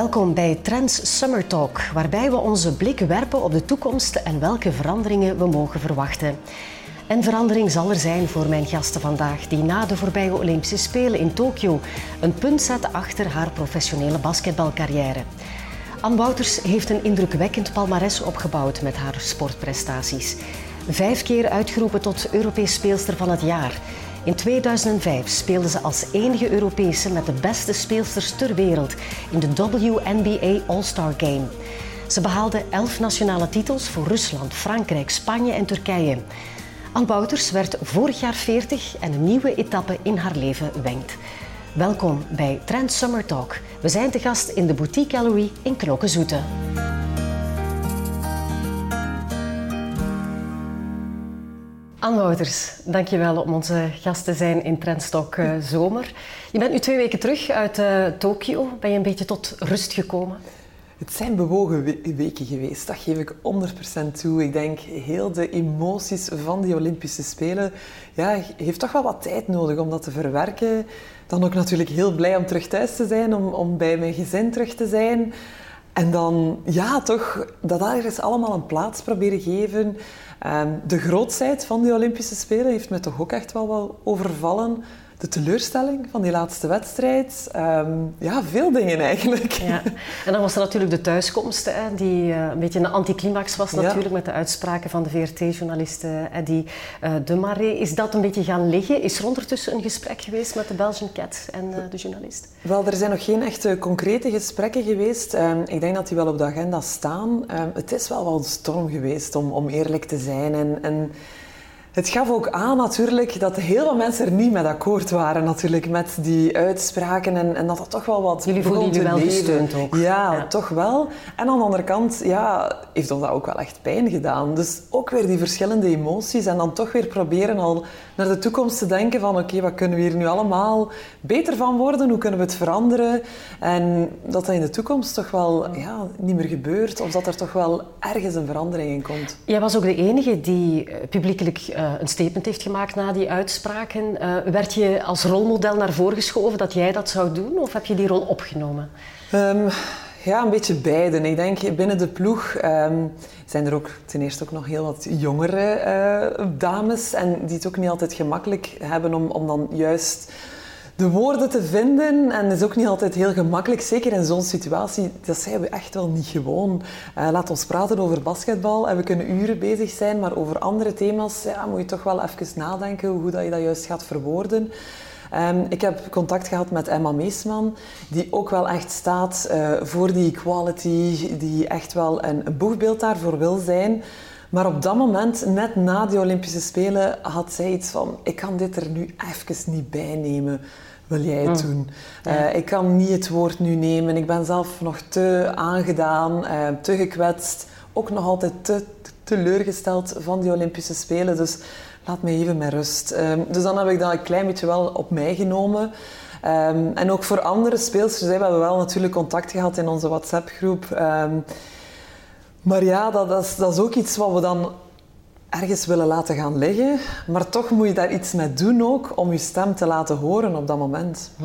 Welkom bij Trends Summer Talk, waarbij we onze blik werpen op de toekomst en welke veranderingen we mogen verwachten. En verandering zal er zijn voor mijn gasten vandaag, die na de voorbije Olympische Spelen in Tokio een punt zetten achter haar professionele basketbalcarrière. Anne Wouters heeft een indrukwekkend palmares opgebouwd met haar sportprestaties. Vijf keer uitgeroepen tot Europees speelster van het jaar. In 2005 speelde ze als enige Europese met de beste speelsters ter wereld in de WNBA All-Star Game. Ze behaalde elf nationale titels voor Rusland, Frankrijk, Spanje en Turkije. Anne Wouters werd vorig jaar 40 en een nieuwe etappe in haar leven wenkt. Welkom bij Trend Summer Talk. We zijn te gast in de Boutique Gallery in Knokkenzoete. Anne Wouters, dankjewel om onze gast te zijn in Trendstok uh, Zomer. Je bent nu twee weken terug uit uh, Tokio. Ben je een beetje tot rust gekomen? Het zijn bewogen weken geweest, dat geef ik 100% toe. Ik denk, heel de emoties van die Olympische Spelen, ja, heeft toch wel wat tijd nodig om dat te verwerken. Dan ook natuurlijk heel blij om terug thuis te zijn, om, om bij mijn gezin terug te zijn. En dan, ja, toch, dat ergens allemaal een plaats proberen geven. Um, de grootheid van die Olympische Spelen heeft me toch ook echt wel wel overvallen de teleurstelling van die laatste wedstrijd. Ehm, ja, veel dingen eigenlijk. Ja. En dan was er natuurlijk de thuiskomst, hè, die uh, een beetje een anticlimax was natuurlijk, met de uitspraken van de VRT-journaliste Eddie uh, de Marais. Is dat een beetje gaan liggen? Is er ondertussen een gesprek geweest met de Belgian Cat en uh, de journalist? Wel, er zijn nog geen echte concrete gesprekken geweest. Um, ik denk dat die wel op de agenda staan. Um, het is wel wel een storm geweest, om, om eerlijk te zijn. En, en het gaf ook aan natuurlijk dat heel veel mensen er niet met akkoord waren natuurlijk met die uitspraken en, en dat dat toch wel wat Jullie voelen jullie wel gesteund ook. Ja, toch wel. En aan de andere kant ja, heeft ons dat ook wel echt pijn gedaan. Dus ook weer die verschillende emoties en dan toch weer proberen al naar de toekomst te denken van oké, wat kunnen we hier nu allemaal beter van worden? Hoe kunnen we het veranderen? En dat dat in de toekomst toch wel ja, niet meer gebeurt of dat er toch wel ergens een verandering in komt. Jij was ook de enige die eh, publiekelijk uh, een statement heeft gemaakt na die uitspraken. Uh, werd je als rolmodel naar voren geschoven dat jij dat zou doen of heb je die rol opgenomen? Um, ja, een beetje beide. Ik denk binnen de ploeg um, zijn er ook ten eerste ook nog heel wat jongere uh, dames en die het ook niet altijd gemakkelijk hebben om, om dan juist de woorden te vinden. En is ook niet altijd heel gemakkelijk, zeker in zo'n situatie. Dat zijn we echt wel niet gewoon. Uh, laat ons praten over basketbal en we kunnen uren bezig zijn, maar over andere thema's ja, moet je toch wel even nadenken hoe dat je dat juist gaat verwoorden. Um, ik heb contact gehad met Emma Meesman, die ook wel echt staat uh, voor die equality, die echt wel een, een boegbeeld daarvoor wil zijn. Maar op dat moment, net na die Olympische Spelen, had zij iets van: ik kan dit er nu even niet bij nemen. Wil jij het mm. doen? Uh, ik kan niet het woord nu nemen. Ik ben zelf nog te aangedaan, uh, te gekwetst. Ook nog altijd te teleurgesteld van die Olympische Spelen. Dus laat me even met rust. Um, dus dan heb ik dat een klein beetje wel op mij genomen. Um, en ook voor andere speelsters, we hebben wel natuurlijk contact gehad in onze WhatsApp-groep. Um, maar ja, dat, dat, is, dat is ook iets wat we dan ergens willen laten gaan liggen. Maar toch moet je daar iets mee doen ook, om je stem te laten horen op dat moment. Hm.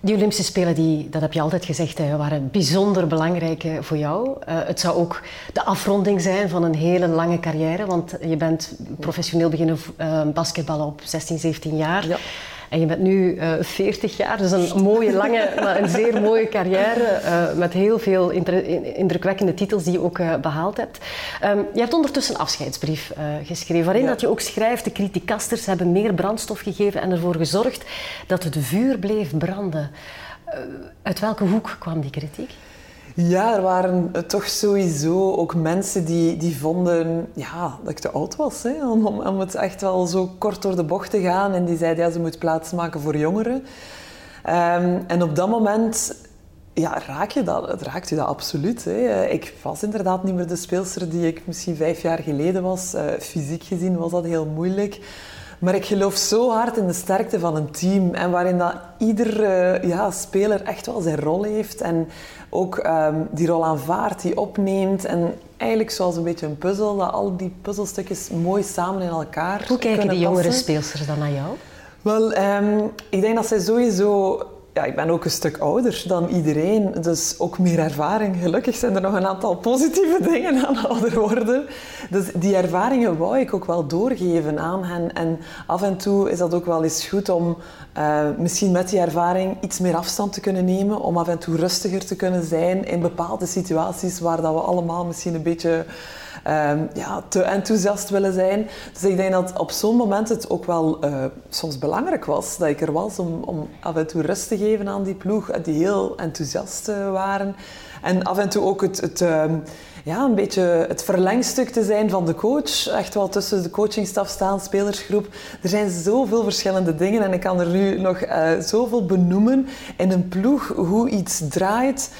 Die Olympische Spelen, die, dat heb je altijd gezegd, hè, waren bijzonder belangrijk voor jou. Uh, het zou ook de afronding zijn van een hele lange carrière, want je bent professioneel beginnen uh, basketballen op 16, 17 jaar. Ja. En je bent nu uh, eh, 40 jaar, dus een mooie, lange, maar een zeer mooie carrière uh, met heel veel indrukwekkende titels die je ook uh, behaald hebt. Um, je hebt ondertussen een afscheidsbrief geschreven, waarin ja. dat je ook schrijft, de criticasters hebben meer brandstof gegeven en ervoor gezorgd dat het vuur bleef branden. uit welke hoek kwam die kritiek? Ja, er waren toch sowieso ook mensen die, die vonden ja, dat ik te oud was hè, om, om het echt wel zo kort door de bocht te gaan. En die zeiden ja, ze moet plaats maken voor jongeren. Um, en op dat moment ja, raak je dat, het raakt je dat absoluut. Hè. Ik was inderdaad niet meer de speelster die ik misschien vijf jaar geleden was. Uh, fysiek gezien was dat heel moeilijk. Maar ik geloof zo hard in de sterkte van een team en waarin dat ieder uh, ja, speler echt wel zijn rol heeft en ook um, die rol aanvaardt, die opneemt en eigenlijk zoals een beetje een puzzel, dat al die puzzelstukjes mooi samen in elkaar Hoe kijken die jongere speelsters dan naar jou? Wel, um, ik denk dat zij sowieso ja, ik ben ook een stuk ouder dan iedereen, dus ook meer ervaring. Gelukkig zijn er nog een aantal positieve dingen aan ouder worden. Dus die ervaringen wou ik ook wel doorgeven aan hen. En af en toe is dat ook wel eens goed om uh, misschien met die ervaring iets meer afstand te kunnen nemen, om af en toe rustiger te kunnen zijn in bepaalde situaties waar dat we allemaal misschien een beetje um, ja, te enthousiast willen zijn. Dus ik denk dat op zo'n moment het ook wel uh, soms belangrijk was dat ik er was om, om af en toe rust te geven aan die ploeg, die heel enthousiast uh, waren. En af en toe ook het, het um, ja, een beetje het verlengstuk te zijn van de coach. Echt wel tussen de coachingstaf staan, spelersgroep. Er zijn zoveel verschillende dingen en ik kan er nu nog zoveel benoemen in een ploeg, hoe iets draait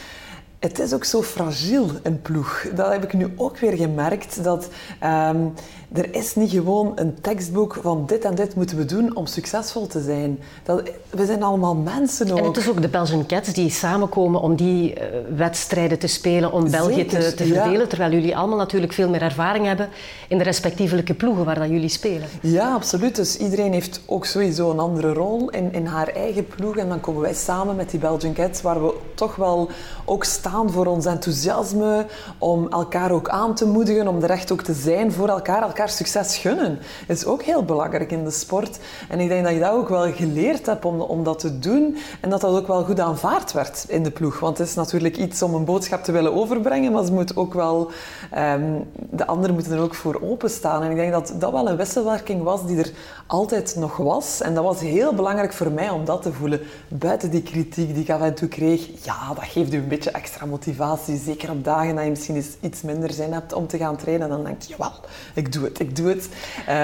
het is ook zo fragiel, een ploeg. Dat heb ik nu ook weer gemerkt. Dat um, er is niet gewoon een tekstboek van dit en dit moeten we doen om succesvol te zijn. Dat, we zijn allemaal mensen ook. En het is ook de Belgian Cats die samenkomen om die uh, wedstrijden te spelen, om België te, te, verdelen. Ja. Terwijl jullie allemaal natuurlijk veel meer ervaring hebben in de respectievelijke ploegen waar dat jullie spelen. Ja, absoluut. Dus iedereen heeft ook sowieso een andere rol in, in haar eigen ploeg. En dan komen wij samen met die Belgian Cats, waar we toch wel ook staan voor ons enthousiasme, om elkaar ook aan te moedigen, om er echt ook te zijn voor elkaar, elkaar succes gunnen. is ook heel belangrijk in de sport. En ik denk dat je dat ook wel geleerd hebt om, om dat te doen en dat dat ook wel goed aanvaard werd in de ploeg. Want het is natuurlijk iets om een boodschap te willen overbrengen, maar ze moet ook wel, um, de anderen moeten er ook voor openstaan. En ik denk dat dat wel een wisselwerking was die er altijd nog was. En dat was heel belangrijk voor mij om dat te voelen. Buiten die kritiek die ik af en toe kreeg, ja, dat geeft u een beetje extra motivatie. Zeker op dagen dat je misschien iets minder zin hebt om te gaan trainen. Dan denk je, jawel, ik doe het, ik doe het.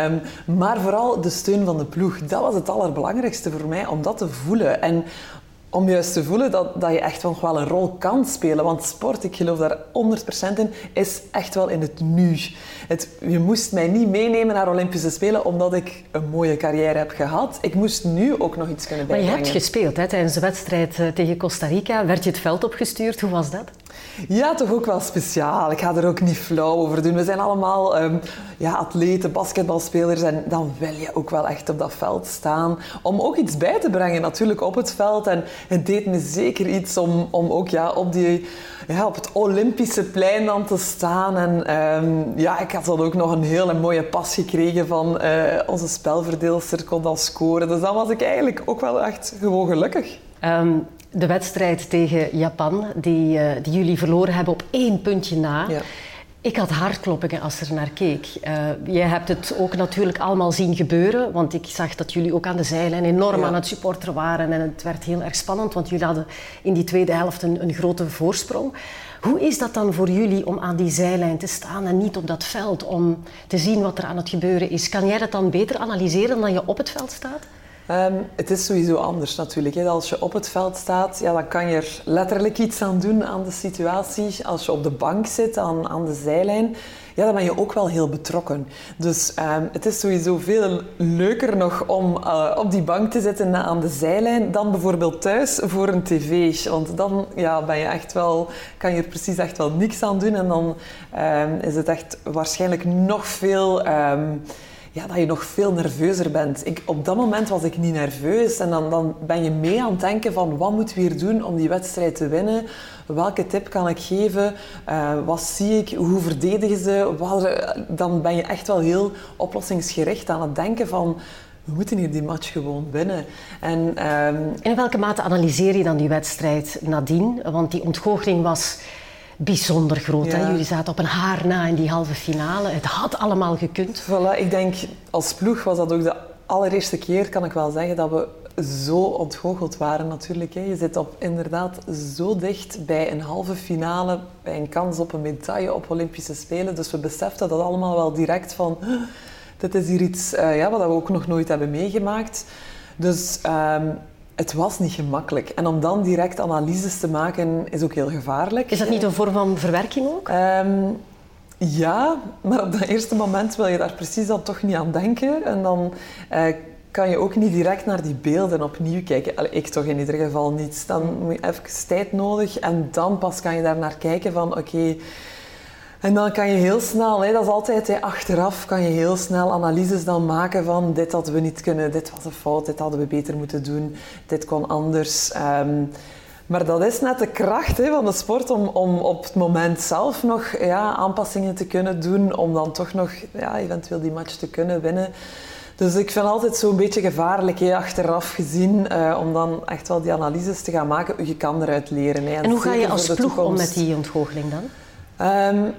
Um, maar vooral de steun van de ploeg. Dat was het allerbelangrijkste voor mij, om dat te voelen. En om juist te voelen dat, dat je echt wel een rol kan spelen. Want sport, ik geloof daar 100% in, is echt wel in het nu. Het, je moest mij niet meenemen naar Olympische Spelen omdat ik een mooie carrière heb gehad. Ik moest nu ook nog iets kunnen bijbrengen. Maar je hebt gespeeld hè, tijdens de wedstrijd eh, tegen Costa Rica. Werd je het veld opgestuurd? Hoe was dat? Ja, toch ook wel speciaal. Ik ga er ook niet flauw over doen. We zijn allemaal um, ja, atleten, basketbalspelers en dan wil je ook wel echt op dat veld staan om ook iets bij te brengen natuurlijk op het veld. En het deed me zeker iets om, om ook ja, op, die, ja, op het Olympische plein dan te staan. En um, ja, ik had dan ook nog een hele mooie pas gekregen van uh, onze spelverdeelster kon dan scoren. Dus dan was ik eigenlijk ook wel echt gewoon gelukkig. Um, de wedstrijd tegen Japan, die, uh, die jullie verloren hebben op één puntje na. Ja. Ik had hartkloppingen als er naar keek. Uh, jij hebt het ook natuurlijk allemaal zien gebeuren, want ik zag dat jullie ook aan de zijlijn enorm ja. aan het supporteren waren en het werd heel erg spannend, want jullie hadden in die tweede helft een, een grote voorsprong. Hoe is dat dan voor jullie om aan die zijlijn te staan en niet op dat veld, om te zien wat er aan het gebeuren is? Kan jij dat dan beter analyseren dan je op het veld staat? Um, het is sowieso anders natuurlijk. Hè. Als je op het veld staat, ja, dan kan je er letterlijk iets aan doen aan de situatie. Als je op de bank zit, aan, aan de zijlijn, ja, dan ben je ook wel heel betrokken. Dus um, het is sowieso veel leuker nog om uh, op die bank te zitten aan de zijlijn dan bijvoorbeeld thuis voor een tv. Want dan ja, ben je echt wel, kan je er precies echt wel niks aan doen. En dan um, is het echt waarschijnlijk nog veel ja, dat je nog veel nerveuzer bent. Ik, op dat moment was ik niet nerveus. En dan, dan ben je mee aan het denken van wat moeten we hier doen om die wedstrijd te winnen? Welke tip kan ik geven? Uh, wat zie ik? Hoe verdedigen ze? Wat, dan ben je echt wel heel oplossingsgericht aan het denken van we moeten hier die match gewoon winnen. En, um... In welke mate analyseer je dan die wedstrijd nadien? Want die ontgoocheling was bijzonder groot. Ja. Hè? Jullie zaten op een haar na in die halve finale. Het had allemaal gekund. Voilà, ik denk als ploeg was dat ook de allereerste keer, kan ik wel zeggen, dat we zo ontgoocheld waren natuurlijk. Hè. Je zit op, inderdaad zo dicht bij een halve finale, bij een kans op een medaille op Olympische Spelen. Dus we beseften dat allemaal wel direct van... Dit is hier iets uh, ja, wat we ook nog nooit hebben meegemaakt. Dus um, het was niet gemakkelijk. En om dan direct analyses te maken is ook heel gevaarlijk. Is dat niet een vorm van verwerking ook? Um, ja, maar op dat eerste moment wil je daar precies dan toch niet aan denken. En dan uh, kan je ook niet direct naar die beelden opnieuw kijken. Allee, ik toch in ieder geval niet. Dan moet je even tijd nodig en dan pas kan je daar naar kijken van oké... Okay, En dan kan je heel snel, hè, dat is altijd hè, achteraf, kan je heel snel analyses dan maken van dit hadden we niet kunnen, dit was een fout, dit hadden we beter moeten doen, dit kon anders. Ehm, maar dat is net de kracht hè, van de sport om, om op het moment zelf nog ja, aanpassingen te kunnen doen, om dan toch nog ja, eventueel die match te kunnen winnen. Dus ik vind altijd zo'n beetje gevaarlijk, hè, achteraf gezien, uh, om dan echt wel die analyses te gaan maken. Je kan eruit leren. Hè. En, en hoe ga je als ploeg om met die ontgoocheling dan? Um,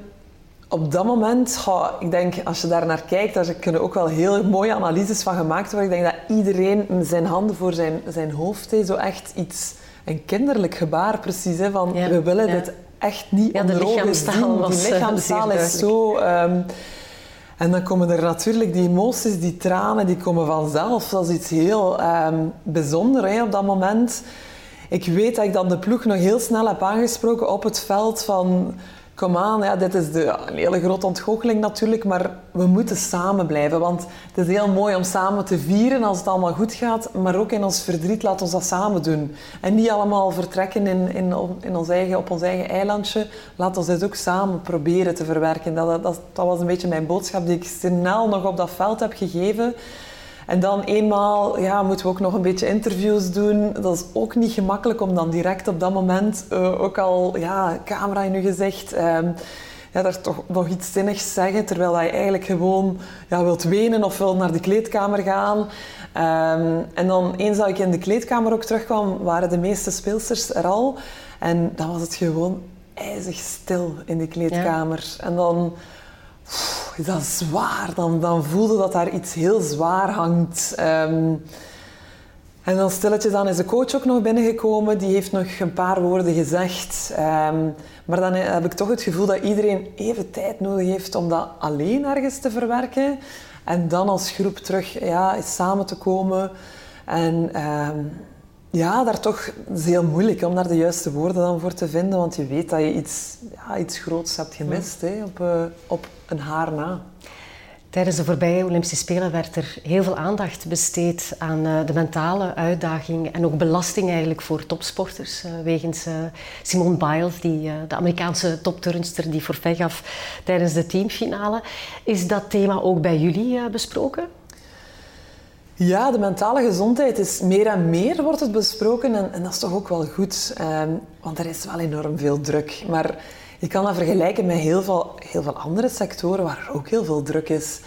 op dat moment, ik denk als je daar naar kijkt, daar kunnen ook wel heel mooie analyses van gemaakt worden. Ik denk dat iedereen zijn handen voor zijn, zijn hoofd heeft, zo echt iets, een kinderlijk gebaar precies, hè, van we willen ja. dit echt niet ja, onder ogen zien. Die eh, lichaamstaal is zo... Um, en dan komen er natuurlijk die emoties, die tranen, die komen vanzelf. Dat is iets heel um, bijzonders hè, op dat moment. Ik weet dat ik dan de ploeg nog heel snel heb aangesproken op het veld van kom aan, ja, dit is de, een hele grote ontgoocheling natuurlijk, maar we moeten samen blijven. Want het is heel mooi om samen te vieren als het allemaal goed gaat, maar ook in ons verdriet, laat ons dat samen doen. En niet allemaal vertrekken in, in, in ons eigen, op ons eigen eilandje. Laat ons dit ook samen proberen te verwerken. Dat, dat, dat was een beetje mijn boodschap die ik snel nog op dat veld heb gegeven. En dan eenmaal ja, moeten we ook nog een beetje interviews doen. Dat is ook niet gemakkelijk om dan direct op dat moment uh, ook al ja, camera in je gezicht... Um, ja, daar toch nog iets zinnigs zeggen, terwijl je eigenlijk gewoon ja, wilt wenen of wil naar de kleedkamer gaan. Um, en dan eens dat ik in de kleedkamer ook terugkwam, waren de meeste speelsters er al. En dan was het gewoon ijzig stil in de kleedkamer. Ja. En dan is dat zwaar. Dan, dan voelde dat daar iets heel zwaar hangt. Um, en dan stilletjes dan is de coach ook nog binnengekomen. Die heeft nog een paar woorden gezegd. Um, maar dan heb ik toch het gevoel dat iedereen even tijd nodig heeft om dat alleen ergens te verwerken. En dan als groep terug ja, samen te komen. En um, ja, daar toch is heel moeilijk om daar de juiste woorden dan voor te vinden, want je weet dat je iets, ja, iets groots hebt gemist hè, op, uh, op een haar na. Tijdens de voorbije Olympische Spelen werd er heel veel aandacht besteed aan uh, de mentale uitdaging en ook belasting eigenlijk voor topsporters. Uh, wegens Simone Biles, die, de Amerikaanse topturnster die forfait gaf tijdens de teamfinale. Is dat thema ook bij jullie besproken? Ja, de mentale gezondheid is meer en meer wordt het besproken en, en dat is toch ook wel goed, um, want er is wel enorm veel druk. Maar je kan dat vergelijken met heel veel, heel veel andere sectoren waar er ook heel veel druk is.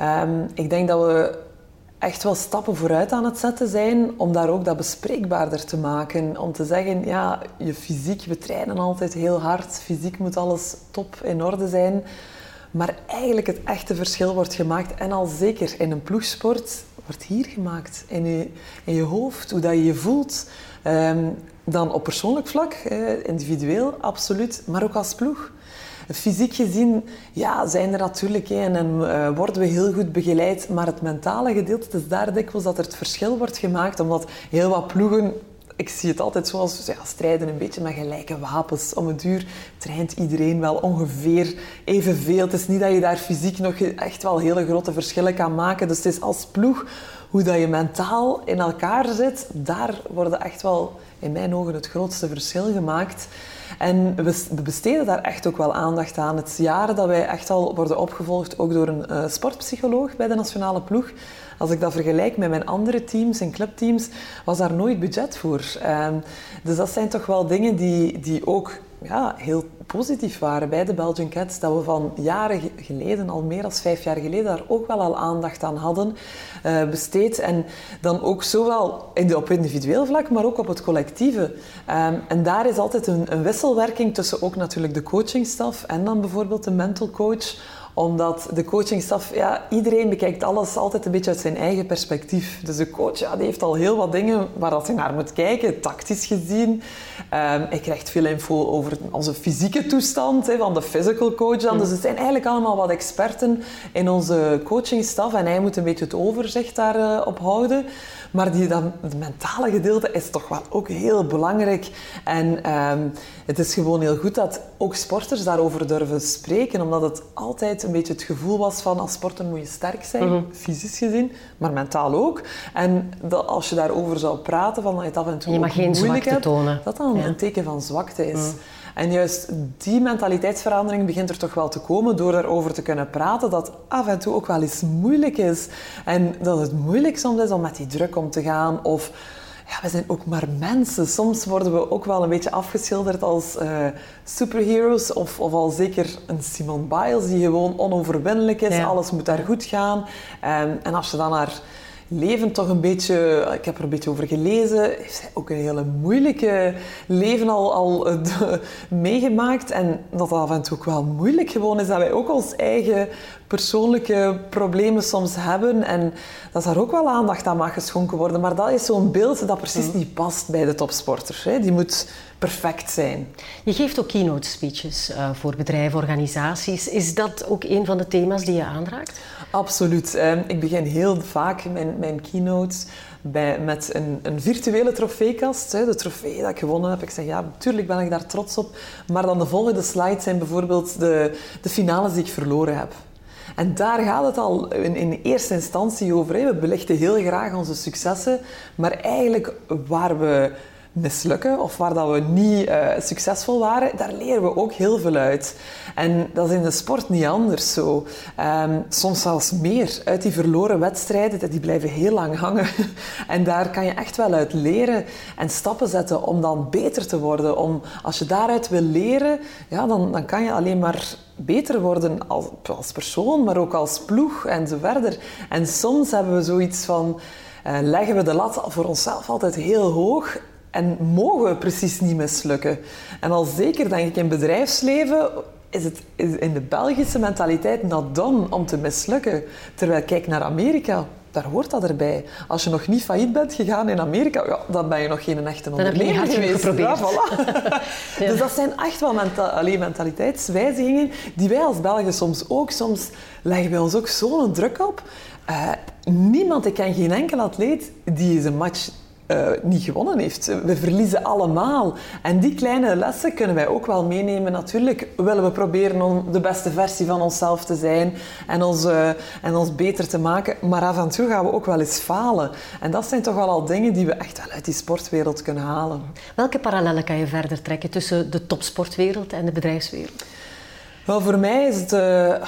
Um, ik denk dat we echt wel stappen vooruit aan het zetten zijn om daar ook dat bespreekbaarder te maken. Om te zeggen, ja, je fysiek, we trainen altijd heel hard, fysiek moet alles top in orde zijn. Maar eigenlijk het echte verschil wordt gemaakt, en al zeker in een ploegsport, wordt hier gemaakt. In je, in je hoofd, hoe dat je je voelt. Um, dan op persoonlijk vlak, eh, individueel, absoluut, maar ook als ploeg. Fysiek gezien ja, zijn er natuurlijk en, en uh, worden we heel goed begeleid, maar het mentale gedeelte is daar dikwijls dat er het verschil wordt gemaakt, omdat heel wat ploegen ik zie het altijd zoals ja, strijden een beetje met gelijke wapens. Om het duur traint iedereen wel ongeveer evenveel. Het is niet dat je daar fysiek nog echt wel hele grote verschillen kan maken. Dus het is als ploeg hoe dat je mentaal in elkaar zit, daar worden echt wel in mijn ogen het grootste verschil gemaakt. En we besteden daar echt ook wel aandacht aan. Het jaren dat wij echt al worden opgevolgd, ook door een uh, sportpsycholoog bij de nationale ploeg. Als ik dat vergelijk met mijn andere teams en clubteams, was daar nooit budget voor. Uh, dus dat zijn toch wel dingen die, die ook ja, heel positief waren bij de Belgian Cats. Dat we van jaren geleden, al meer dan vijf jaar geleden, daar ook wel al aandacht aan hadden uh, besteed. En dan ook zowel in op individueel vlak, maar ook op het collectieve. Um, en daar is altijd een, een wisselwerking tussen ook natuurlijk de coachingstaf en dan bijvoorbeeld de mental coach omdat de coachingstaf, ja, iedereen bekijkt alles altijd een beetje uit zijn eigen perspectief. Dus de coach ja, die heeft al heel wat dingen waar dat hij naar moet kijken, tactisch gezien. Um, hij krijgt veel info over onze fysieke toestand van de physical coach dan. Dus het zijn eigenlijk allemaal wat experten in onze coachingstaf en hij moet een beetje het overzicht daarop uh, houden. Maar die, dat, het mentale gedeelte is toch wel ook heel belangrijk. En um, het is gewoon heel goed dat ook sporters daarover durven spreken, omdat het altijd een beetje het gevoel was van als sporter moet je sterk zijn, mm fysisch gezien, maar mentaal ook. En dat als je daarover zou praten, van dat je het af en toe je mag geen moeilijk hebt, tonen. dat dan ja. een teken van zwakte is. Mm. En juist die mentaliteitsverandering begint er toch wel te komen door daarover te kunnen praten dat af en toe ook wel eens moeilijk is. En dat het moeilijk soms is om met die druk om te gaan of ja, we zijn ook maar mensen. Soms worden we ook wel een beetje afgeschilderd als uh, superheroes. Of, of al zeker een Simone Biles die gewoon onoverwinnelijk is. Alles moet daar goed gaan. Um, en als je dan naar leven toch een beetje, ik heb er een beetje over gelezen, heeft zij ook een hele moeilijke leven al, al uh, meegemaakt. En dat af en toe ook wel moeilijk gewoon is dat wij ook ons eigen persoonlijke problemen soms hebben. En dat daar ook wel aandacht aan mag geschonken worden. Maar dat is zo'n beeld dat precies mm. niet past bij de topsporters. Hè. Die moet perfect zijn. Je geeft ook keynote speeches uh, voor bedrijven, organisaties. Is dat ook een van de thema's die je aanraakt? Absoluut. Um, ik begin heel vaak mijn, mijn keynotes bij, met een, een, virtuele trofeekast. Hè, de trofee dat ik gewonnen heb. Ik zeg, ja, natuurlijk ben ik daar trots op. Maar dan de volgende slides zijn bijvoorbeeld de, de finales die ik verloren heb. En daar gaat het al in, in eerste instantie over. Hè. We belichten heel graag onze successen, maar eigenlijk waar we mislukken of waar dat we niet uh, succesvol waren, daar leren we ook heel veel uit. En dat is in de sport niet anders zo. Um, soms zelfs meer. Uit die verloren wedstrijden, die blijven heel lang hangen. en daar kan je echt wel uit leren en stappen zetten om dan beter te worden. Om, als je daaruit wil leren, ja, dan, dan kan je alleen maar beter worden als, persoon, maar ook als ploeg en zo verder. En soms hebben we zoiets van... Uh, leggen we de lat voor onszelf altijd heel hoog en mogen we precies niet mislukken. En al zeker denk ik in bedrijfsleven is het in de Belgische mentaliteit not done om te mislukken. Terwijl kijk naar Amerika, daar hoort dat erbij. Als je nog niet failliet bent gegaan in Amerika, ja, dan ben je nog geen echte ondernemer geweest. Geprobeerd. Ja, voilà. Dus dat zijn echt wel menta mentaliteitswijzigingen die wij als Belgen soms ook, soms leggen wij ons ook zo'n druk op. Uh, niemand, ik ken geen enkel atleet die is een match uh, niet gewonnen heeft. We verliezen allemaal. En die kleine lessen kunnen wij ook wel meenemen. Natuurlijk willen we proberen om de beste versie van onszelf te zijn en ons, uh, en ons beter te maken. Maar af en toe gaan we ook wel eens falen. En dat zijn toch wel al dingen die we echt wel uit die sportwereld kunnen halen. Welke parallellen kan je verder trekken tussen de topsportwereld en de bedrijfswereld? Wel, voor mij is het uh,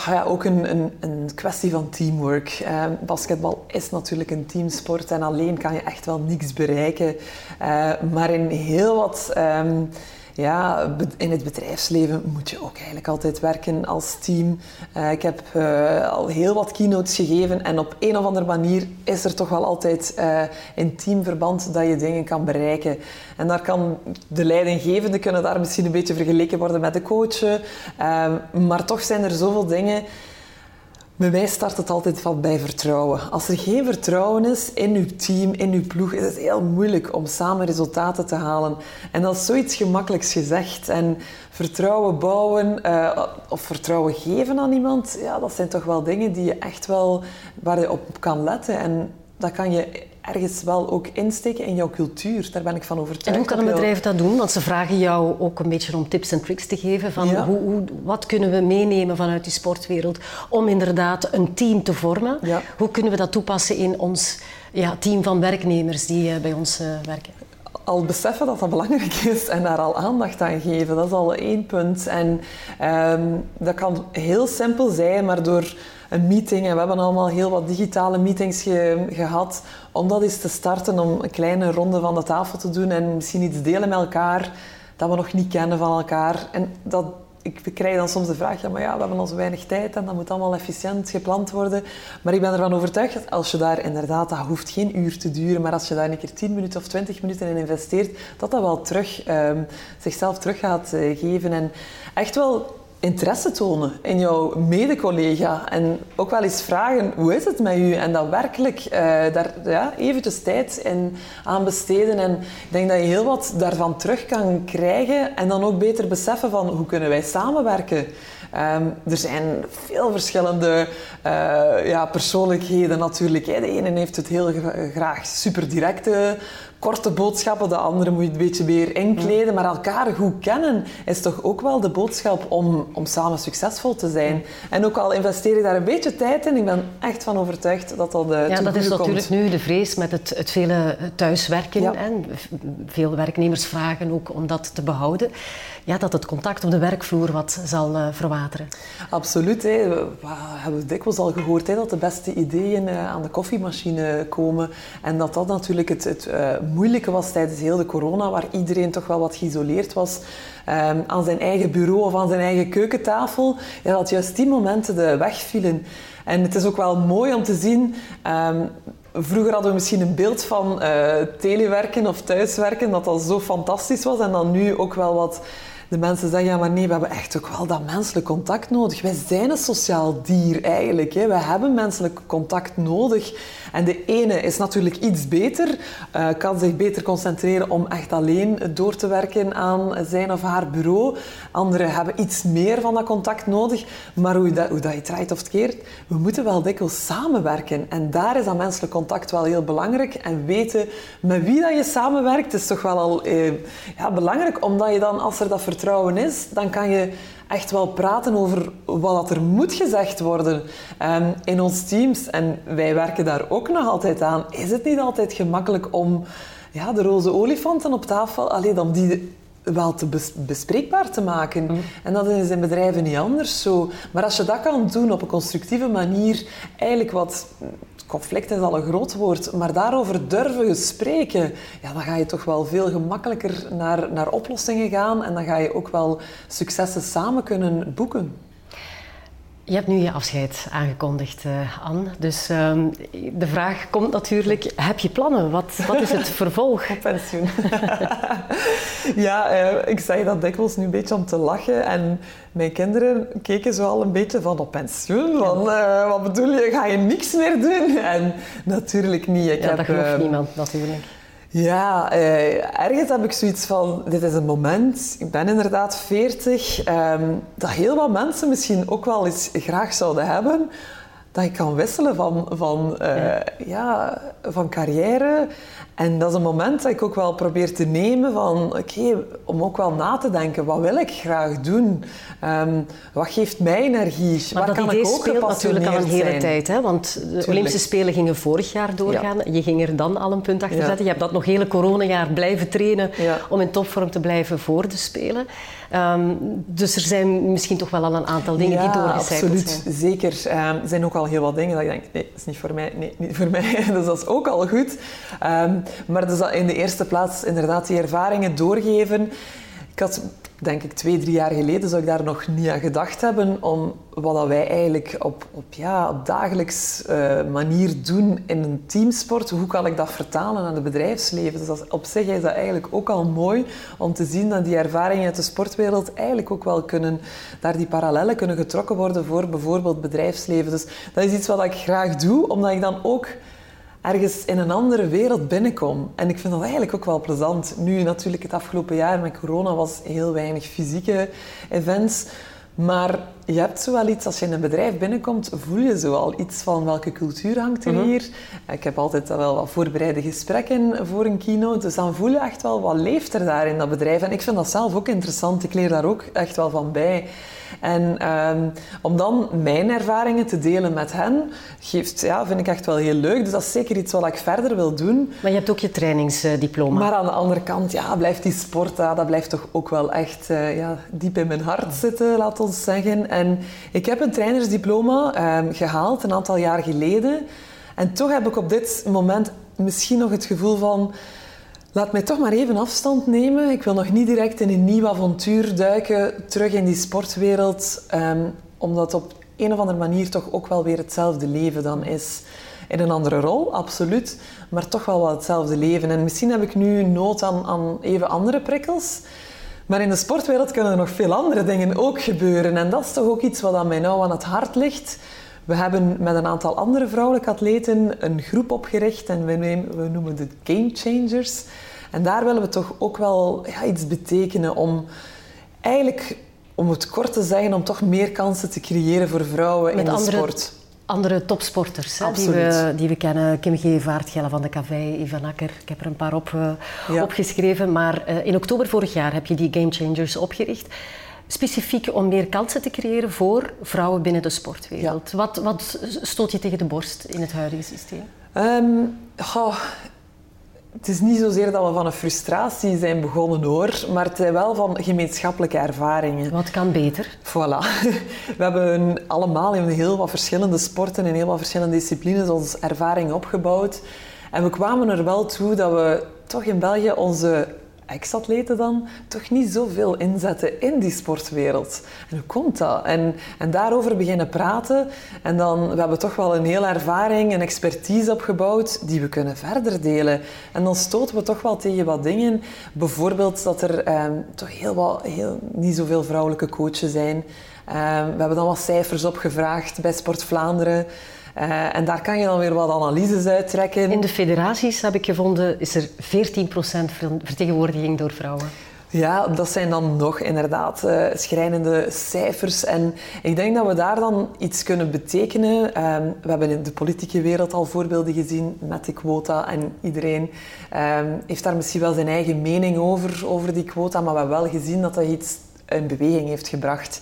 ja, ook een, een, een, kwestie van teamwork. Uh, basketbal is natuurlijk een teamsport en alleen kan je echt wel niks bereiken. Uh, maar in heel wat um, ja, in het bedrijfsleven moet je ook eigenlijk altijd werken als team. Uh, ik heb uh, al heel wat keynotes gegeven en op een of andere manier is er toch wel altijd uh, in teamverband dat je dingen kan bereiken. En daar kan de leidinggevende kunnen daar misschien een beetje vergeleken worden met de coach. maar toch zijn er zoveel dingen bij mij start het altijd van bij vertrouwen. Als er geen vertrouwen is in uw team, in uw ploeg, is het heel moeilijk om samen resultaten te halen. En dat is zoiets gemakkelijks gezegd. En vertrouwen bouwen uh, of vertrouwen geven aan iemand, ja, dat zijn toch wel dingen die je echt wel, waar je op kan letten. En dat kan je ergens wel ook insteken in jouw cultuur. Daar ben ik van overtuigd. En hoe kan een bedrijf dat doen? Want ze vragen jou ook een beetje om tips en tricks te geven. Van hoe, hoe, wat kunnen we meenemen vanuit die sportwereld om inderdaad een team te vormen? Hoe kunnen we dat toepassen in ons ja, team van werknemers die uh, bij ons uh, werken? al beseffen dat dat belangrijk is en daar al aandacht aan geven. Dat is al één punt. En um, dat kan heel simpel zijn, maar door een meeting, en we hebben allemaal heel wat digitale meetings gehad, om dat eens te starten, om een kleine ronde van de tafel te doen en misschien iets delen met elkaar dat we nog niet kennen van elkaar. En dat, ik krijg dan soms de vraag, ja, maar ja, we hebben al zo weinig tijd en dat moet allemaal efficiënt gepland worden. Maar ik ben ervan overtuigd dat als je daar inderdaad, dat hoeft geen uur te duren, maar als je daar een keer 10 minuten of 20 minuten in investeert, dat dat wel terug, um, zichzelf terug gaat uh, geven. En echt wel interesse tonen in jouw mede-collega en ook wel eens vragen hoe is het met u en dan werkelijk uh, daar ja, eventjes tijd in aan besteden en ik denk dat je heel wat daarvan terug kan krijgen en dan ook beter beseffen van hoe kunnen wij samenwerken. Um, er zijn veel verschillende uh, ja, persoonlijkheden natuurlijk. De ene heeft het heel graag super directe korte boodschappen, de andere moet je een beetje meer inkleden. Maar elkaar goed kennen is toch ook wel de boodschap om, om samen succesvol te zijn. En ook al investeer ik daar een beetje tijd in, ik ben echt van overtuigd dat dat de eh, Ja, dat is natuurlijk nu de vrees met het, het vele thuiswerken. En veel werknemers vragen ook om dat te behouden ja, dat het contact op de werkvloer wat zal uh, verwateren. Absoluut. Hè. We hebben dikwijls al gehoord hè, dat de beste ideeën uh, aan de koffiemachine komen. En dat dat natuurlijk het, het uh, moeilijke was tijdens heel de corona, waar iedereen toch wel wat geïsoleerd was. Um, aan zijn eigen bureau of aan zijn eigen keukentafel. Ja, dat juist die momenten de weg vielen. En het is ook wel mooi om te zien. Um, Vroeger hadden we misschien een beeld van uh, telewerken of thuiswerken, dat dat zo fantastisch was. En dan nu ook wel wat de mensen zeggen, ja maar nee, we hebben echt ook wel dat menselijk contact nodig. Wij zijn een sociaal dier eigenlijk. Hè. Wij hebben menselijk contact nodig. En de ene is natuurlijk iets beter, uh, kan zich beter concentreren om echt alleen door te werken aan zijn of haar bureau. Anderen hebben iets meer van dat contact nodig. Maar hoe dat, hoe dat je draait of keert, we moeten wel dikwijls samenwerken. En daar is dat menselijk contact wel heel belangrijk. En weten met wie dat je samenwerkt, is toch wel al eh, ja, belangrijk. Omdat je dan, als er dat vertrouwen is, dan kan je echt wel praten over wat er moet gezegd worden um, in ons teams. En wij werken daar ook nog altijd aan. Is het niet altijd gemakkelijk om ja, de roze olifanten op tafel, alleen om die wel te bespreekbaar te maken. Mm. En dat is in bedrijven niet anders zo. Maar als je dat kan doen op een constructieve manier, eigenlijk wat conflict is al een groot woord, maar daarover durven spreken, ja, dan ga je toch wel veel gemakkelijker naar, naar oplossingen gaan en dan ga je ook wel successen samen kunnen boeken. Je hebt nu je afscheid aangekondigd, uh, Anne. Dus uh, de vraag komt natuurlijk, heb je plannen? Wat, wat is het vervolg? Op pensioen. ja, uh, ik zeg dat dikwijls nu een beetje om te lachen. En mijn kinderen keken zo al een beetje van op pensioen. Van, uh, wat bedoel je, ga je niks meer doen? En natuurlijk niet. Ik ja, heb, dat gelooft niemand natuurlijk. Ja, eh, ergens heb ik zoiets van, dit is een moment, ik ben inderdaad 40, eh, dat heel wat mensen misschien ook wel eens graag zouden hebben, dat ik kan wisselen van, van, uh, ja. van carrière. En dat is een moment dat ik ook wel probeer te nemen van, oké, om ook wel na te denken, wat wil ik graag doen? Um, wat geeft mij energie? Maar Waar dat kan idee ik ook speelt natuurlijk al een hele zijn? tijd, hè? want de Tuurlijk. Olympische Spelen gingen vorig jaar doorgaan. Ja. Je ging er dan al een punt achter ja. zetten. Je hebt dat nog hele coronajaar blijven trainen om in topvorm te blijven voor de Spelen. Um, dus er zijn misschien toch wel al een aantal dingen ja, die doorgecijpeld absoluut. zijn. Zeker. Um, er zijn ook al heel wat dingen dat ik denk, nee, dat is niet voor mij. Nee, niet voor mij. dus dat is ook al goed. Um, maar dus in de eerste plaats inderdaad die ervaringen doorgeven. Ik had denk ik twee, drie jaar geleden zou ik daar nog niet aan gedacht hebben om wat dat wij eigenlijk op, op, ja, op dagelijks uh, manier doen in een teamsport. Hoe kan ik dat vertalen naar het bedrijfsleven? Dus dat, op zich is dat eigenlijk ook al mooi om te zien dat die ervaringen uit de sportwereld eigenlijk ook wel kunnen, daar die parallellen kunnen getrokken worden voor bijvoorbeeld bedrijfsleven. Dus dat is iets wat ik graag doe, omdat ik dan ook ergens in een andere wereld binnenkom. En ik vind dat eigenlijk ook wel plezant. Nu natuurlijk het afgelopen jaar met corona was heel weinig fysieke events. Maar je hebt zo wel iets, als je in een bedrijf binnenkomt, voel je zo al iets van welke cultuur hangt er hier. Ik heb altijd wel wat voorbereide gesprekken voor een keynote, dus dan voel je echt wel wat leeft er daar in dat bedrijf. En ik vind dat zelf ook interessant, ik leer daar ook echt wel van bij. En um, om dan mijn ervaringen te delen met hen, geeft, ja, vind ik echt wel heel leuk. Dus dat is zeker iets wat ik verder wil doen. Maar je hebt ook je trainingsdiploma. Maar aan de andere kant, ja, blijft die sport, ja, dat blijft toch ook wel echt uh, ja, diep in mijn hart zitten, laat ons zeggen. En ik heb een trainersdiploma um, gehaald een aantal jaar geleden. En toch heb ik op dit moment misschien nog het gevoel van Laat mij toch maar even afstand nemen. Ik wil nog niet direct in een nieuw avontuur duiken, terug in die sportwereld, um, omdat op een of andere manier toch ook wel weer hetzelfde leven dan is. In een andere rol, absoluut, maar toch wel wel hetzelfde leven. En misschien heb ik nu nood aan, aan even andere prikkels. Maar in de sportwereld kunnen er nog veel andere dingen ook gebeuren. En dat is toch ook iets wat aan mij nou aan het hart ligt. We hebben met een aantal andere vrouwelijke atleten een groep opgericht en we, we noemen het Game Changers. En daar willen we toch ook wel ja, iets betekenen om eigenlijk, om het kort te zeggen, om toch meer kansen te creëren voor vrouwen met in de andere, sport. andere topsporters hè, die, we, die we kennen. Kim Gevaert, Gelle van de Cavey, Ivan Akker. Ik heb er een paar op, uh, opgeschreven. Maar uh, in oktober vorig jaar heb je die Game Changers opgericht. Specifiek om meer kansen te creëren voor vrouwen binnen de sportwereld. Wat, wat stoot je tegen de borst in het huidige systeem? Um, oh, het is niet zozeer dat we van een frustratie zijn begonnen hoor, maar het zijn wel van gemeenschappelijke ervaringen. Wat kan beter? Voilà. We hebben allemaal in heel wat verschillende sporten en heel wat verschillende disciplines onze ervaring opgebouwd. En we kwamen er wel toe dat we toch in België onze ex-atleten dan toch niet zoveel inzetten in die sportwereld. En hoe komt dat? En, en daarover beginnen praten. En dan, we hebben toch wel een hele ervaring, een expertise opgebouwd die we kunnen verder delen. En dan stoten we toch wel tegen wat dingen. Bijvoorbeeld dat er ehm, toch heel wat, heel, niet zoveel vrouwelijke coaches zijn. Ehm, we hebben dan wat cijfers opgevraagd bij Sport Vlaanderen. Uh, en daar kan je dan weer wat analyses uittrekken. In de federaties, heb ik gevonden, is er 14% vertegenwoordiging door vrouwen. Ja, dat zijn dan nog inderdaad uh, schrijnende cijfers. En ik denk dat we daar dan iets kunnen betekenen. Um, we hebben in de politieke wereld al voorbeelden gezien met de quota. En iedereen um, heeft daar misschien wel zijn eigen mening over, over die quota. Maar we hebben wel gezien dat dat iets in beweging heeft gebracht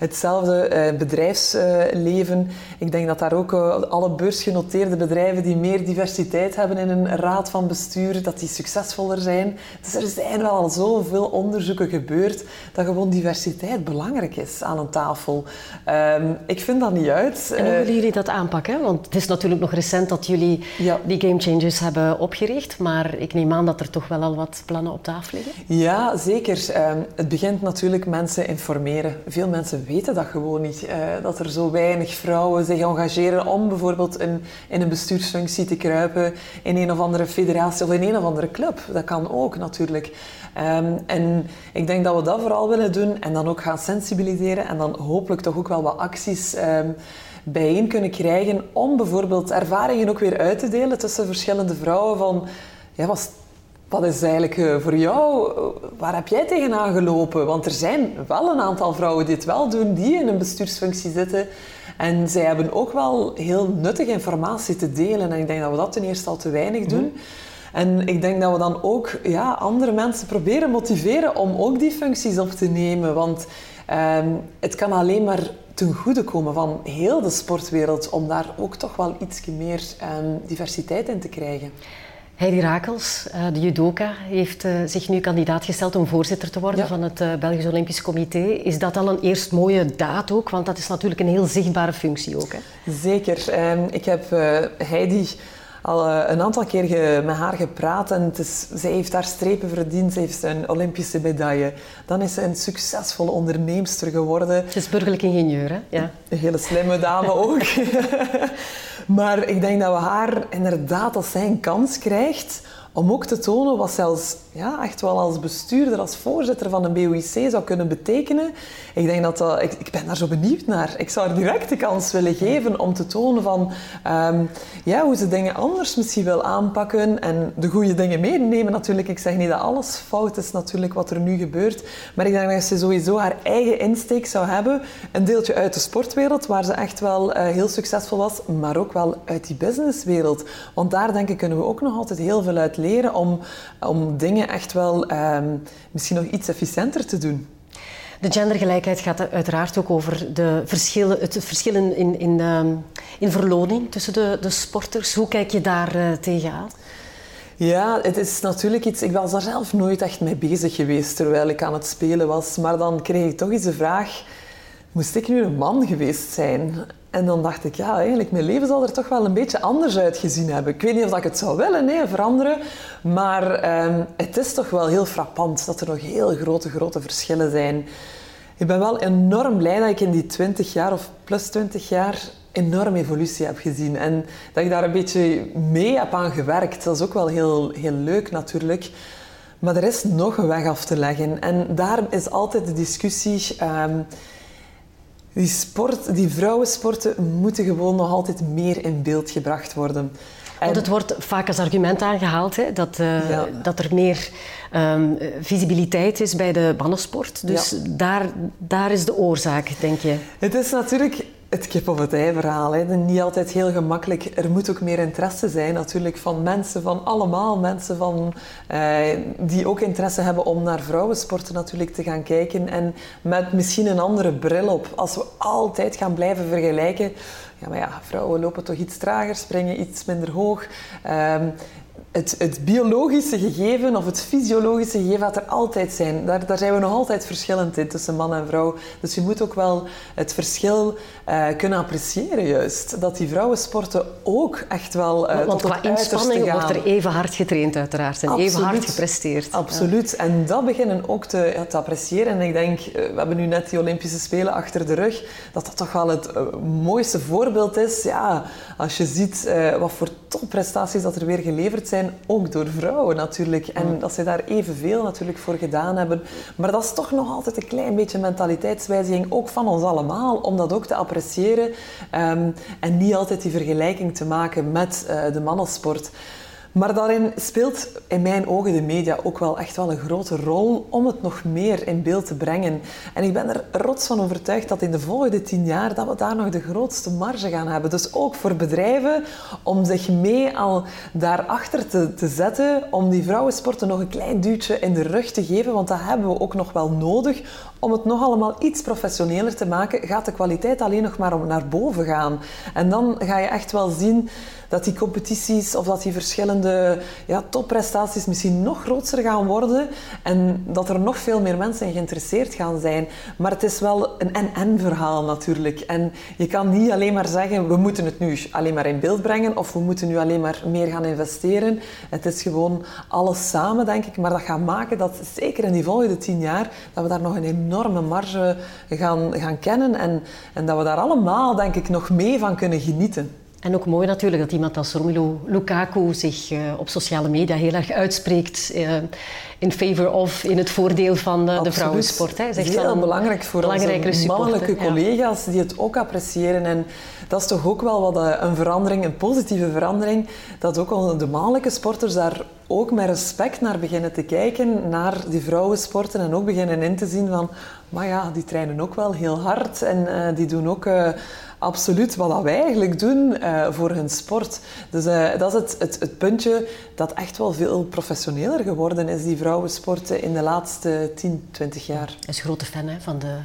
hetzelfde uh, bedrijfsleven. ik denk dat daar ook uh, alle beursgenoteerde bedrijven die meer diversiteit hebben in een raad van bestuur, dat die succesvoller zijn. Dus er zijn wel al zoveel onderzoeken gebeurd dat gewoon diversiteit belangrijk is aan een tafel. Um, ik vind dat niet uit. En hoe willen jullie dat aanpakken? Want het is natuurlijk nog recent dat jullie ja. die Game Changers hebben opgericht, maar ik neem aan dat er toch wel al wat plannen op tafel liggen. Ja, zeker. Um, het begint natuurlijk mensen informeren. Veel mensen weten dat gewoon niet. Uh, dat er zo weinig vrouwen zich engageren om bijvoorbeeld in, in een bestuursfunctie te kruipen in een of andere federatie of in een of andere club. Dat kan ook natuurlijk. Um, en ik denk dat we dat vooral willen doen en dan ook gaan sensibiliseren en dan hopelijk toch ook wel wat acties um, bijeen kunnen krijgen om bijvoorbeeld ervaringen ook weer uit te delen tussen verschillende vrouwen van ja, wat wat is eigenlijk eh, voor jou, waar heb jij tegenaan gelopen? Want er zijn wel een aantal vrouwen die het wel doen, die in een bestuursfunctie zitten. En zij hebben ook wel heel nuttige informatie te delen. En ik denk dat we dat ten eerste al te weinig doen. Mhm. En ik denk dat we dan ook ja, andere mensen proberen motiveren om ook die functies op te nemen. Want um, het kan alleen maar ten goede komen van heel de sportwereld om daar ook toch wel iets meer um, diversiteit in te krijgen. Heidi Rakels, eh, de judoka, heeft eh, zich nu kandidaat gesteld om voorzitter te worden van het eh, Belgisch Olympisch Comité. Is dat al een eerst mooie daad ook? Want dat is natuurlijk een heel zichtbare functie ook. Hè? Zeker. Ehm, ik heb Heidi al een aantal keer met haar gepraat en het is, zij heeft haar strepen verdiend. Ze heeft een Olympische medaille. Dan is ze een succesvolle onderneemster geworden. Ze is burgerlijk ingenieur, hè? Ja. Een hele slimme dame ook. maar ik denk dat we haar inderdaad, als zij een kans krijgt om ook te tonen wat zelfs ja, echt wel als bestuurder, als voorzitter van een BOIC zou kunnen betekenen. Ik denk dat dat, ik, ik ben daar zo benieuwd naar. Ik zou haar direct de kans willen geven om te tonen van um, ja, hoe ze dingen anders misschien wil aanpakken en de goede dingen meenemen natuurlijk. Ik zeg niet dat alles fout is natuurlijk wat er nu gebeurt, maar ik denk dat ze sowieso haar eigen insteek zou hebben. Een deeltje uit de sportwereld, waar ze echt wel uh, heel succesvol was, maar ook wel uit die businesswereld. Want daar denk ik kunnen we ook nog altijd heel veel uit leren om, om dingen echt wel um, misschien nog iets efficiënter te doen. De gendergelijkheid gaat uiteraard ook over de verschillen, het verschillen in, in, um, in verloning tussen de, de sporters. Hoe kijk je daar uh, tegenaan? Ja, het is natuurlijk iets... Ik was daar zelf nooit echt mee bezig geweest terwijl ik aan het spelen was. Maar dan kreeg ik toch eens de vraag... Moest ik nu een man geweest zijn? En dan dacht ik, ja, eigenlijk, mijn leven zal er toch wel een beetje anders uitgezien hebben. Ik weet niet of ik het zou willen, nee, veranderen. Maar um, het is toch wel heel frappant dat er nog heel grote, grote verschillen zijn. Ik ben wel enorm blij dat ik in die 20 jaar of plus 20 jaar enorm evolutie heb gezien. En dat ik daar een beetje mee heb aan gewerkt. Dat is ook wel heel, heel leuk natuurlijk. Maar er is nog een weg af te leggen. En daar is altijd de discussie... Um, die, sport, die vrouwensporten moeten gewoon nog altijd meer in beeld gebracht worden. Want het wordt vaak als argument aangehaald hè, dat, uh, dat er meer um, visibiliteit is bij de mannensport. Dus ja. daar, daar is de oorzaak, denk je? Het is natuurlijk het kip of het ei verhaal. Hè. Niet altijd heel gemakkelijk. Er moet ook meer interesse zijn natuurlijk van mensen, van allemaal mensen van, eh, die ook interesse hebben om naar vrouwensporten natuurlijk te gaan kijken. En met misschien een andere bril op. Als we altijd gaan blijven vergelijken. Ja, maar ja, vrouwen lopen toch iets trager, springen iets minder hoog. Ehm, het, het, biologische gegeven of het fysiologische gegeven gaat er altijd zijn. Daar, daar, zijn we nog altijd verschillend in tussen man en vrouw. Dus je moet ook wel het verschil uh, kunnen appreciëren juist. Dat die vrouwensporten ook echt wel uh, Want qua inspanning wordt er even hard getraind uiteraard en Absoluut. even hard gepresteerd. Absoluut. Ja. En dat beginnen ook te, ja, te, appreciëren. En ik denk, uh, we hebben nu net die Olympische Spelen achter de rug, dat dat toch wel het mooiste voorbeeld is. Ja, als je ziet wat voor topprestaties dat er weer geleverd zijn ook door vrouwen natuurlijk. En dat ze daar evenveel natuurlijk voor gedaan hebben. Maar dat is toch nog altijd een klein beetje mentaliteitswijziging, ook van ons allemaal, om dat ook te appreciëren um, en niet altijd die vergelijking te maken met uh, de mannensport. Maar daarin speelt in mijn ogen de media ook wel echt wel een grote rol om het nog meer in beeld te brengen. En ik ben er rots van overtuigd dat in de volgende tien jaar dat we daar nog de grootste marge gaan hebben. Dus ook voor bedrijven om zich mee al daarachter te, te zetten, om die vrouwensporten nog een klein duwtje in de rug te geven, want dat hebben we ook nog wel nodig om het nog allemaal iets professioneler te maken, gaat de kwaliteit alleen nog maar om naar boven gaan. En dan ga je echt wel zien dat die competities of dat die verschillende ja, topprestaties misschien nog groter gaan worden en dat er nog veel meer mensen geïnteresseerd gaan zijn. Maar het is wel een en-en verhaal natuurlijk. En je kan niet alleen maar zeggen, we moeten het nu alleen maar in beeld brengen of we moeten nu alleen maar meer gaan investeren. Het is gewoon alles samen, denk ik. Maar dat gaat maken dat, zeker in die volgende tien jaar, dat we daar nog een enorme marge gaan, gaan kennen en, en dat we daar allemaal, denk ik, nog mee van kunnen genieten. En ook mooi natuurlijk dat iemand als Romelu Lukaku zich uh, op sociale media heel erg uitspreekt uh, in favor of, in het voordeel van uh, de vrouwensport. Hè. Zegt heel belangrijk voor onze mannelijke collega's ja. die het ook appreciëren. En dat is toch ook wel wat een verandering, een positieve verandering, dat ook de mannelijke sporters daar ook met respect naar beginnen te kijken, naar die vrouwensporten en ook beginnen in te zien van, maar ja, die trainen ook wel heel hard en die doen ook absoluut wat wij eigenlijk doen uh, voor hun sport. Dus dat is het, het, het, puntje dat echt wel veel professioneler geworden is, die vrouwensporten in de laatste 10, 20 jaar. Is grote fan hè, van de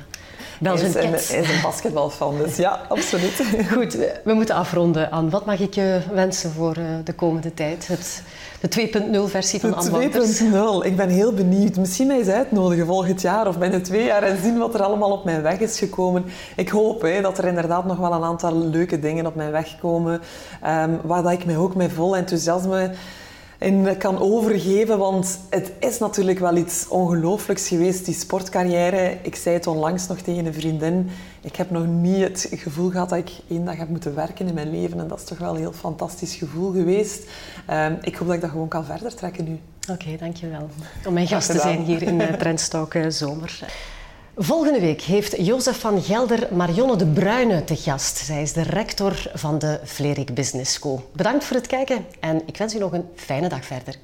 Hij is, een, is een basketbalfan, dus ja, absoluut. Goed, we moeten afronden. Anne, wat mag ik je wensen voor uh, de komende tijd? Het, de 2.0 versie van Anne De 2.0. Ik ben heel benieuwd. Misschien mij eens uitnodigen volgend jaar of binnen twee jaar en zien wat er allemaal op mijn weg is gekomen. Ik hoop hè, dat er inderdaad nog wel een aantal leuke dingen op mijn weg komen, um, waar dat ik mij ook met vol enthousiasme in kan overgeven. Want het is natuurlijk wel iets ongelooflijks geweest, die sportcarrière. Ik zei het onlangs nog tegen een vriendin. Ik heb nog niet het gevoel gehad dat ik één dag heb moeten werken in mijn leven. En dat is toch wel een heel fantastisch gevoel geweest. Um, ik hoop dat ik dat gewoon kan verder trekken nu. Oké, okay, dankjewel. Om mijn gast te zijn hier in uh, Trendstalk Zomer. Volgende week heeft Jozef van Gelder Marionne de Bruyne te gast. Zij is de rector van de Vlerik Business School. Bedankt voor het kijken en ik wens u nog een fijne dag verder.